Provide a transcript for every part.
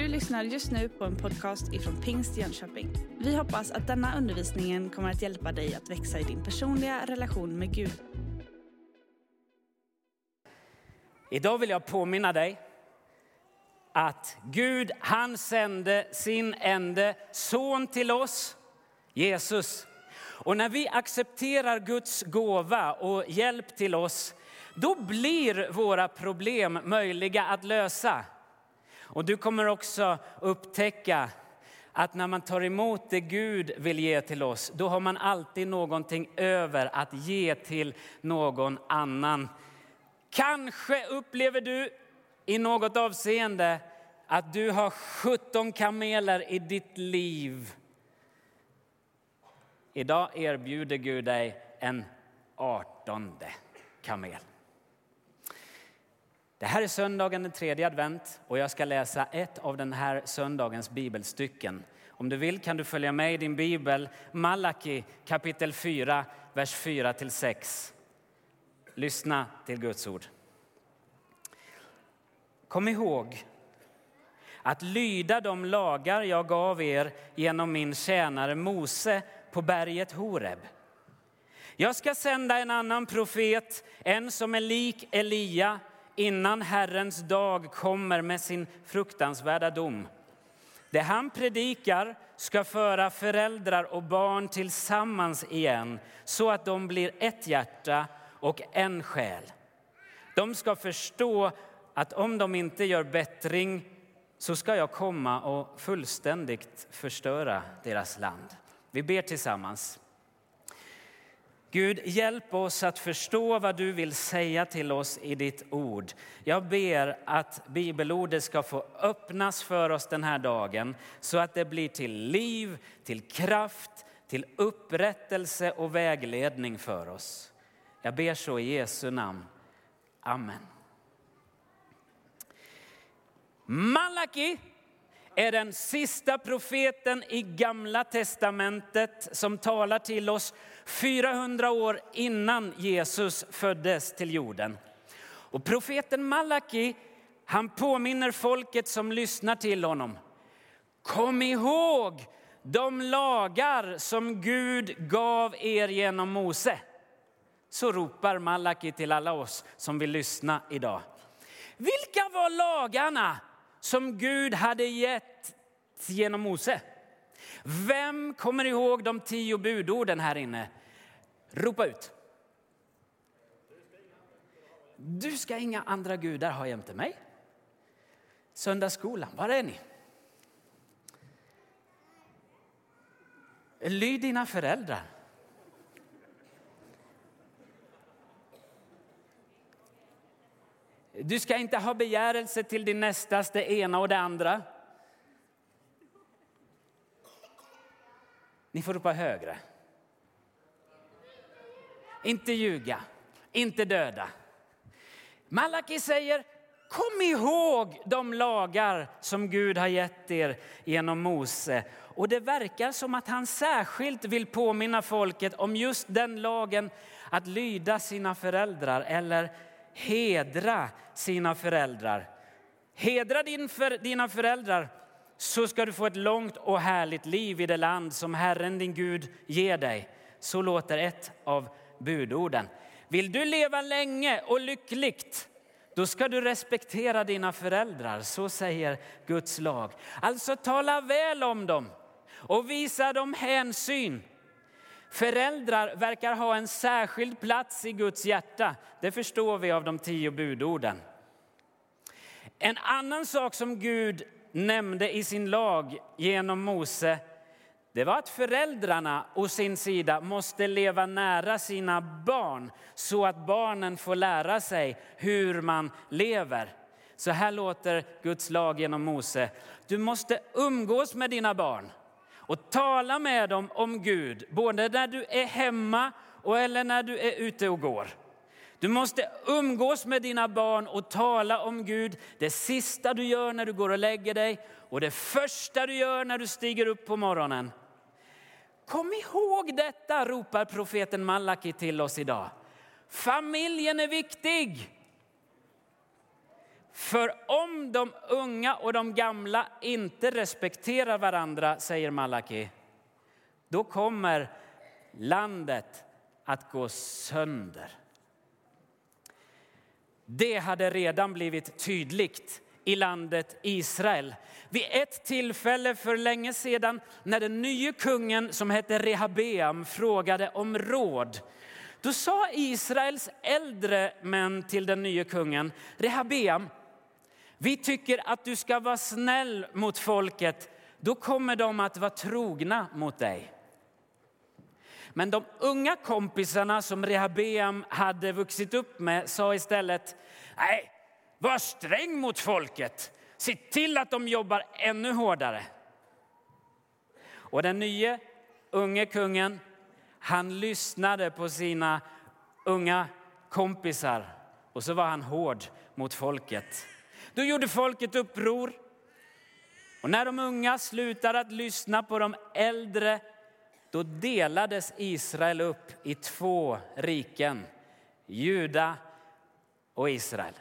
Du lyssnar just nu på en podcast ifrån Pingst Jönköping. Vi hoppas att denna undervisning kommer att hjälpa dig att växa i din personliga relation med Gud. Idag vill jag påminna dig att Gud, han sände sin enda son till oss, Jesus. Och när vi accepterar Guds gåva och hjälp till oss, då blir våra problem möjliga att lösa. Och du kommer också upptäcka att när man tar emot det Gud vill ge till oss, då har man alltid någonting över att ge till någon annan. Kanske upplever du i något avseende att du har 17 kameler i ditt liv. Idag erbjuder Gud dig en artonde kamel. Det här är söndagen den tredje advent och jag ska läsa ett av den här söndagens bibelstycken. Om du vill kan du följa med i din bibel, Malaki kapitel 4, vers 4 till 6. Lyssna till Guds ord. Kom ihåg att lyda de lagar jag gav er genom min tjänare Mose på berget Horeb. Jag ska sända en annan profet, en som är lik Elia innan Herrens dag kommer med sin fruktansvärda dom. Det han predikar ska föra föräldrar och barn tillsammans igen så att de blir ett hjärta och en själ. De ska förstå att om de inte gör bättring så ska jag komma och fullständigt förstöra deras land. Vi ber tillsammans. Gud, hjälp oss att förstå vad du vill säga till oss i ditt ord. Jag ber att bibelordet ska få öppnas för oss den här dagen så att det blir till liv, till kraft, till upprättelse och vägledning för oss. Jag ber så i Jesu namn. Amen. Malaki är den sista profeten i Gamla testamentet som talar till oss 400 år innan Jesus föddes till jorden. Och profeten Malaki han påminner folket som lyssnar till honom. Kom ihåg de lagar som Gud gav er genom Mose. Så ropar Malaki till alla oss som vill lyssna idag. Vilka var lagarna som Gud hade gett genom Mose. Vem kommer ihåg de tio budorden här inne? Ropa ut. Du ska inga andra gudar ha jämte mig. Söndagsskolan, var är ni? Lyd dina föräldrar. Du ska inte ha begärelse till din nästas, det ena och det andra. Ni får ropa högre. Inte ljuga, inte döda. Malaki säger, kom ihåg de lagar som Gud har gett er genom Mose. Och det verkar som att han särskilt vill påminna folket om just den lagen att lyda sina föräldrar eller hedra sina föräldrar. Hedra din för, dina föräldrar så ska du få ett långt och härligt liv i det land som Herren din Gud ger dig. Så låter ett av budorden. Vill du leva länge och lyckligt då ska du respektera dina föräldrar, så säger Guds lag. Alltså tala väl om dem och visa dem hänsyn. Föräldrar verkar ha en särskild plats i Guds hjärta. Det förstår vi av de tio budorden. En annan sak som Gud nämnde i sin lag genom Mose det var att föräldrarna å sin sida måste leva nära sina barn så att barnen får lära sig hur man lever. Så här låter Guds lag genom Mose. Du måste umgås med dina barn och tala med dem om Gud, både när du är hemma och eller när du är ute och går. Du måste umgås med dina barn och tala om Gud det sista du gör när du går och lägger dig och det första du gör när du stiger upp på morgonen. Kom ihåg detta, ropar profeten Malaki till oss idag. Familjen är viktig. För om de unga och de gamla inte respekterar varandra, säger Malaki, då kommer landet att gå sönder. Det hade redan blivit tydligt i landet Israel. Vid ett tillfälle för länge sedan när den nye kungen som hette Rehabeam frågade om råd då sa Israels äldre män till den nye kungen Rehabeam, vi tycker att du ska vara snäll mot folket, då kommer de att vara trogna mot dig. Men de unga kompisarna som Rehabeam hade vuxit upp med sa istället, nej, var sträng mot folket. Se till att de jobbar ännu hårdare. Och den nye, unge kungen, han lyssnade på sina unga kompisar och så var han hård mot folket. Då gjorde folket uppror. Och när de unga slutade att lyssna på de äldre då delades Israel upp i två riken, Juda och Israel.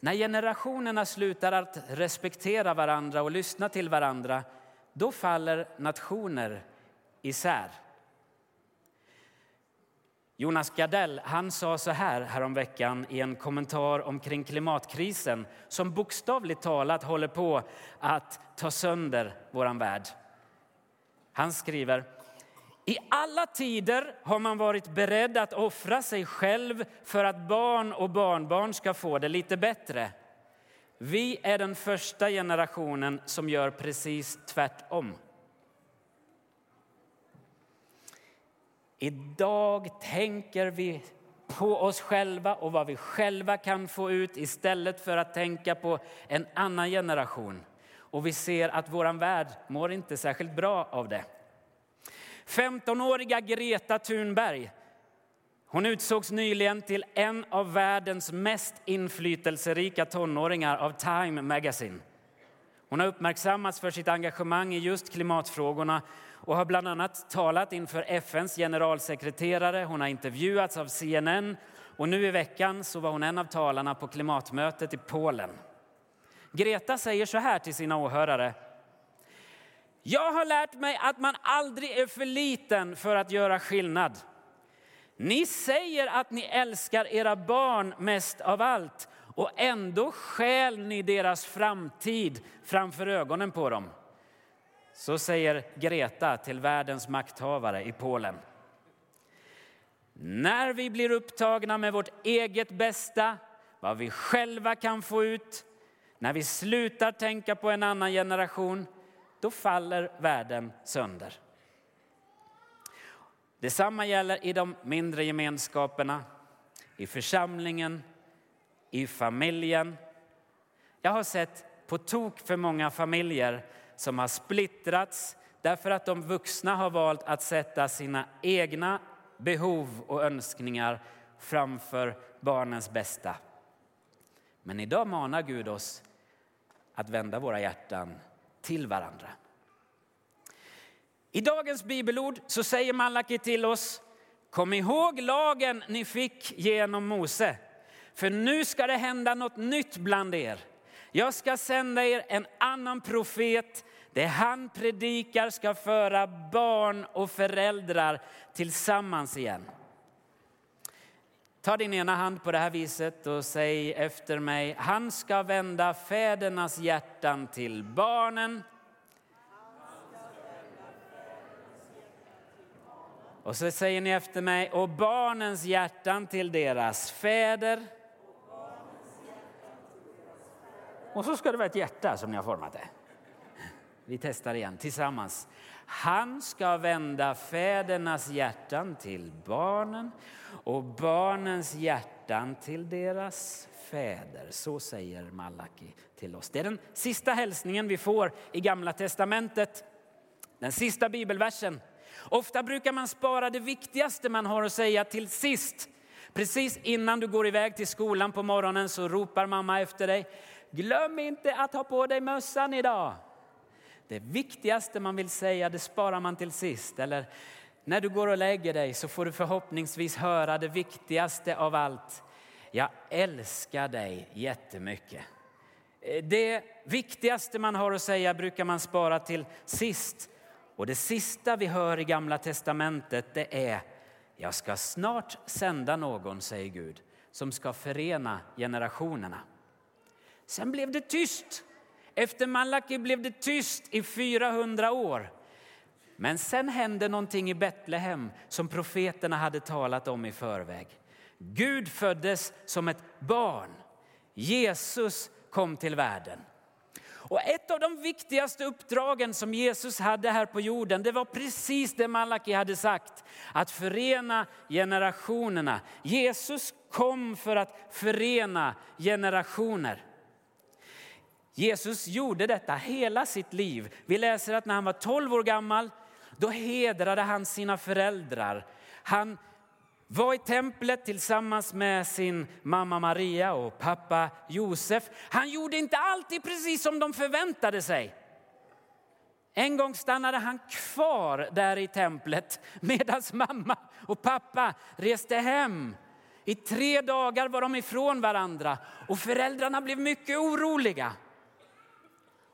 När generationerna slutar att respektera varandra och lyssna till varandra då faller nationer isär. Jonas Gardell han sa så här häromveckan i en kommentar omkring klimatkrisen som bokstavligt talat håller på att ta sönder vår värld. Han skriver i alla tider har man varit beredd att offra sig själv för att barn och barnbarn ska få det lite bättre. Vi är den första generationen som gör precis tvärtom. Idag tänker vi på oss själva och vad vi själva kan få ut istället för att tänka på en annan generation. Och vi ser att vår värld mår inte särskilt bra av det. 15-åriga Greta Thunberg hon utsågs nyligen till en av världens mest inflytelserika tonåringar av Time Magazine. Hon har uppmärksammats för sitt engagemang i just klimatfrågorna och har bland annat talat inför FNs generalsekreterare. Hon har intervjuats av CNN och nu i veckan så var hon en av talarna på klimatmötet i Polen. Greta säger så här till sina åhörare. Jag har lärt mig att man aldrig är för liten för att göra skillnad. Ni säger att ni älskar era barn mest av allt och ändå skäl ni deras framtid framför ögonen på dem. Så säger Greta till världens makthavare i Polen. När vi blir upptagna med vårt eget bästa, vad vi själva kan få ut, när vi slutar tänka på en annan generation, då faller världen sönder. Detsamma gäller i de mindre gemenskaperna, i församlingen, i familjen. Jag har sett på tok för många familjer som har splittrats därför att de vuxna har valt att sätta sina egna behov och önskningar framför barnens bästa. Men idag manar Gud oss att vända våra hjärtan till varandra. I dagens bibelord så säger Malaki till oss Kom ihåg lagen ni fick genom Mose, för nu ska det hända något nytt bland er. Jag ska sända er en annan profet. Det han predikar ska föra barn och föräldrar tillsammans igen. Ta din ena hand på det här viset och säg efter mig. Han ska vända fädernas hjärtan till barnen. Och så säger ni efter mig, och barnens hjärtan till deras fäder. Och så ska det vara ett hjärta som ni har format det. Vi testar igen tillsammans. Han ska vända fädernas hjärtan till barnen och barnens hjärtan till deras fäder. Så säger Malaki till oss. Det är den sista hälsningen vi får i Gamla testamentet. Den sista bibelversen. Ofta brukar man spara det viktigaste man har att säga till sist. Precis innan du går iväg till skolan på morgonen så ropar mamma efter dig. Glöm inte att ha på dig mössan idag. Det viktigaste man vill säga det sparar man till sist. Eller när du går och lägger dig så får du förhoppningsvis höra det viktigaste av allt. jag älskar dig jättemycket. Eh, det viktigaste man har att säga brukar man spara till sist. Och det sista vi hör i Gamla testamentet det är jag ska snart sända någon, säger Gud, som ska förena generationerna. Sen blev det tyst. Efter Malaki blev det tyst i 400 år. Men sen hände någonting i Betlehem som profeterna hade talat om i förväg. Gud föddes som ett barn. Jesus kom till världen. Och ett av de viktigaste uppdragen som Jesus hade här på jorden, det var precis det Malaki hade sagt, att förena generationerna. Jesus kom för att förena generationer. Jesus gjorde detta hela sitt liv. Vi läser att när han var 12 år gammal, då hedrade han sina föräldrar. Han var i templet tillsammans med sin mamma Maria och pappa Josef. Han gjorde inte alltid precis som de förväntade sig. En gång stannade han kvar där i templet medan mamma och pappa reste hem. I tre dagar var de ifrån varandra och föräldrarna blev mycket oroliga.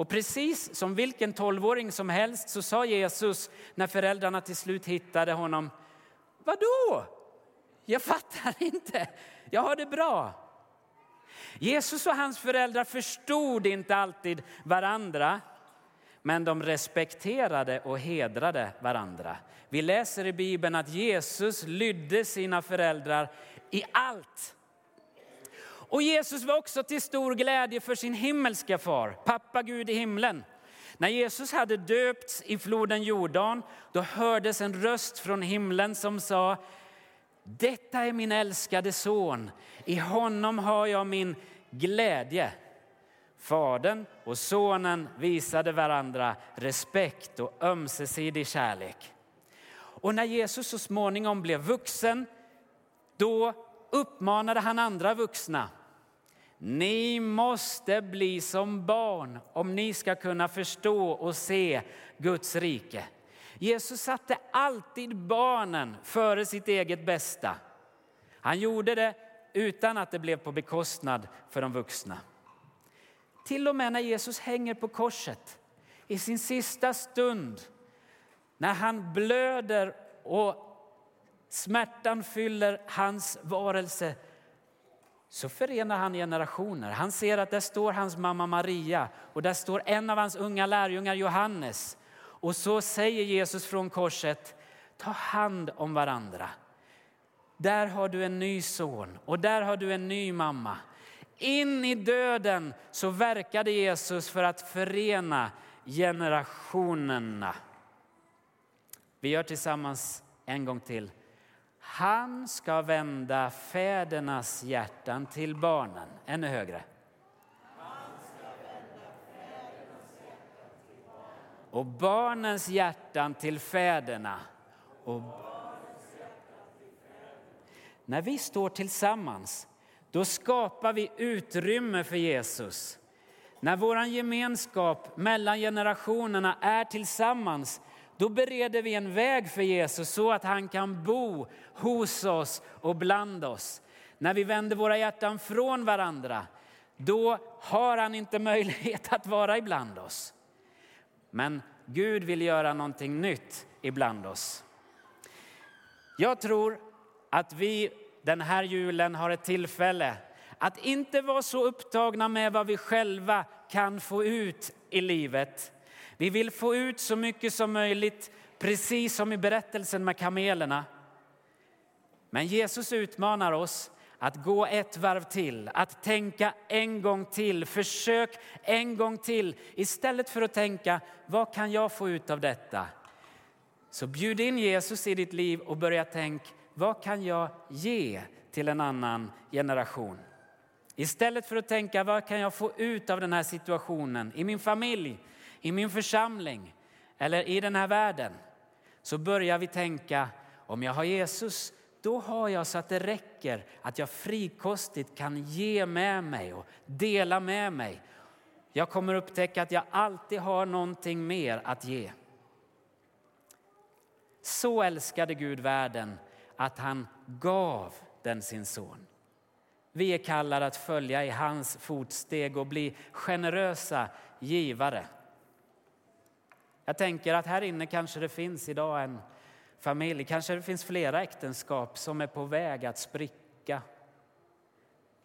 Och precis som vilken tolvåring som helst så sa Jesus när föräldrarna till slut hittade honom. Vadå? Jag fattar inte. Jag har det bra. Jesus och hans föräldrar förstod inte alltid varandra men de respekterade och hedrade varandra. Vi läser i Bibeln att Jesus lydde sina föräldrar i allt. Och Jesus var också till stor glädje för sin himmelska far, pappa Gud i himlen. När Jesus hade döpts i floden Jordan, då hördes en röst från himlen som sa detta är min älskade son, i honom har jag min glädje. Fadern och sonen visade varandra respekt och ömsesidig kärlek. Och när Jesus så småningom blev vuxen, då uppmanade han andra vuxna. Ni måste bli som barn om ni ska kunna förstå och se Guds rike. Jesus satte alltid barnen före sitt eget bästa. Han gjorde det utan att det blev på bekostnad för de vuxna. Till och med när Jesus hänger på korset i sin sista stund, när han blöder och smärtan fyller hans varelse så förenar han generationer. Han ser att där står hans mamma Maria och där står en av hans unga lärjungar Johannes. Och så säger Jesus från korset, ta hand om varandra. Där har du en ny son och där har du en ny mamma. In i döden så verkade Jesus för att förena generationerna. Vi gör tillsammans en gång till. Han ska vända fädernas hjärtan till barnen. Ännu högre. och barnens hjärtan till fäderna. Och... När vi står tillsammans, då skapar vi utrymme för Jesus. När vår gemenskap mellan generationerna är tillsammans, då bereder vi en väg för Jesus så att han kan bo hos oss och bland oss. När vi vänder våra hjärtan från varandra, då har han inte möjlighet att vara ibland oss. Men Gud vill göra någonting nytt ibland oss. Jag tror att vi den här julen har ett tillfälle att inte vara så upptagna med vad vi själva kan få ut i livet. Vi vill få ut så mycket som möjligt, precis som i berättelsen med kamelerna. Men Jesus utmanar oss att gå ett varv till, att tänka en gång till, försök en gång till. Istället för att tänka, vad kan jag få ut av detta? Så bjud in Jesus i ditt liv och börja tänka, vad kan jag ge till en annan generation? Istället för att tänka, vad kan jag få ut av den här situationen i min familj, i min församling eller i den här världen? Så börjar vi tänka, om jag har Jesus då har jag så att det räcker att jag frikostigt kan ge med mig och dela med mig. Jag kommer upptäcka att jag alltid har någonting mer att ge. Så älskade Gud världen att han gav den sin son. Vi är kallade att följa i hans fotsteg och bli generösa givare. Jag tänker att här inne kanske det finns idag en familj, kanske det finns flera äktenskap som är på väg att spricka.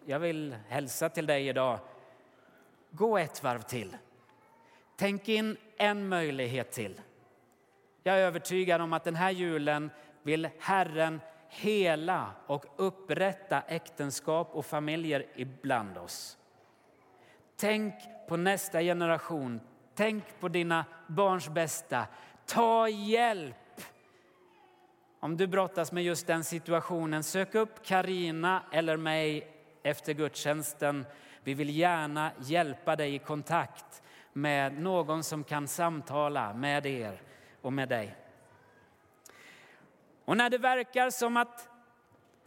Jag vill hälsa till dig idag. Gå ett varv till. Tänk in en möjlighet till. Jag är övertygad om att den här julen vill Herren hela och upprätta äktenskap och familjer ibland oss. Tänk på nästa generation. Tänk på dina barns bästa. Ta hjälp. Om du brottas med just den situationen, sök upp Karina eller mig efter gudstjänsten. Vi vill gärna hjälpa dig i kontakt med någon som kan samtala med er och med dig. Och när det verkar som att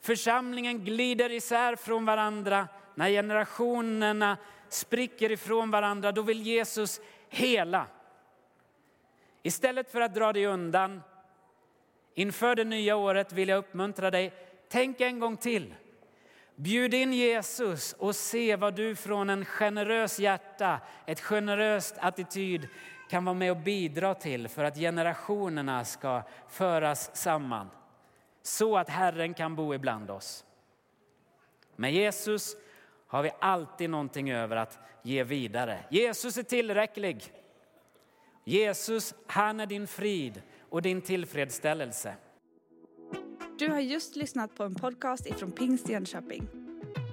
församlingen glider isär från varandra, när generationerna spricker ifrån varandra, då vill Jesus hela. Istället för att dra dig undan inför det nya året vill jag uppmuntra dig, tänk en gång till. Bjud in Jesus och se vad du från en generös hjärta, ett generöst attityd kan vara med och bidra till för att generationerna ska föras samman så att Herren kan bo ibland oss. Med Jesus har vi alltid någonting över att ge vidare. Jesus är tillräcklig. Jesus, han är din frid och din tillfredsställelse. Du har just lyssnat på en podcast ifrån Pingst Jönköping.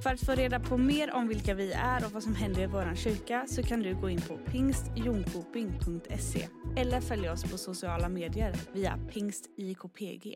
För att få reda på mer om vilka vi är och vad som händer i vår kyrka så kan du gå in på pingstjonkoping.se eller följa oss på sociala medier via pingstjkpg.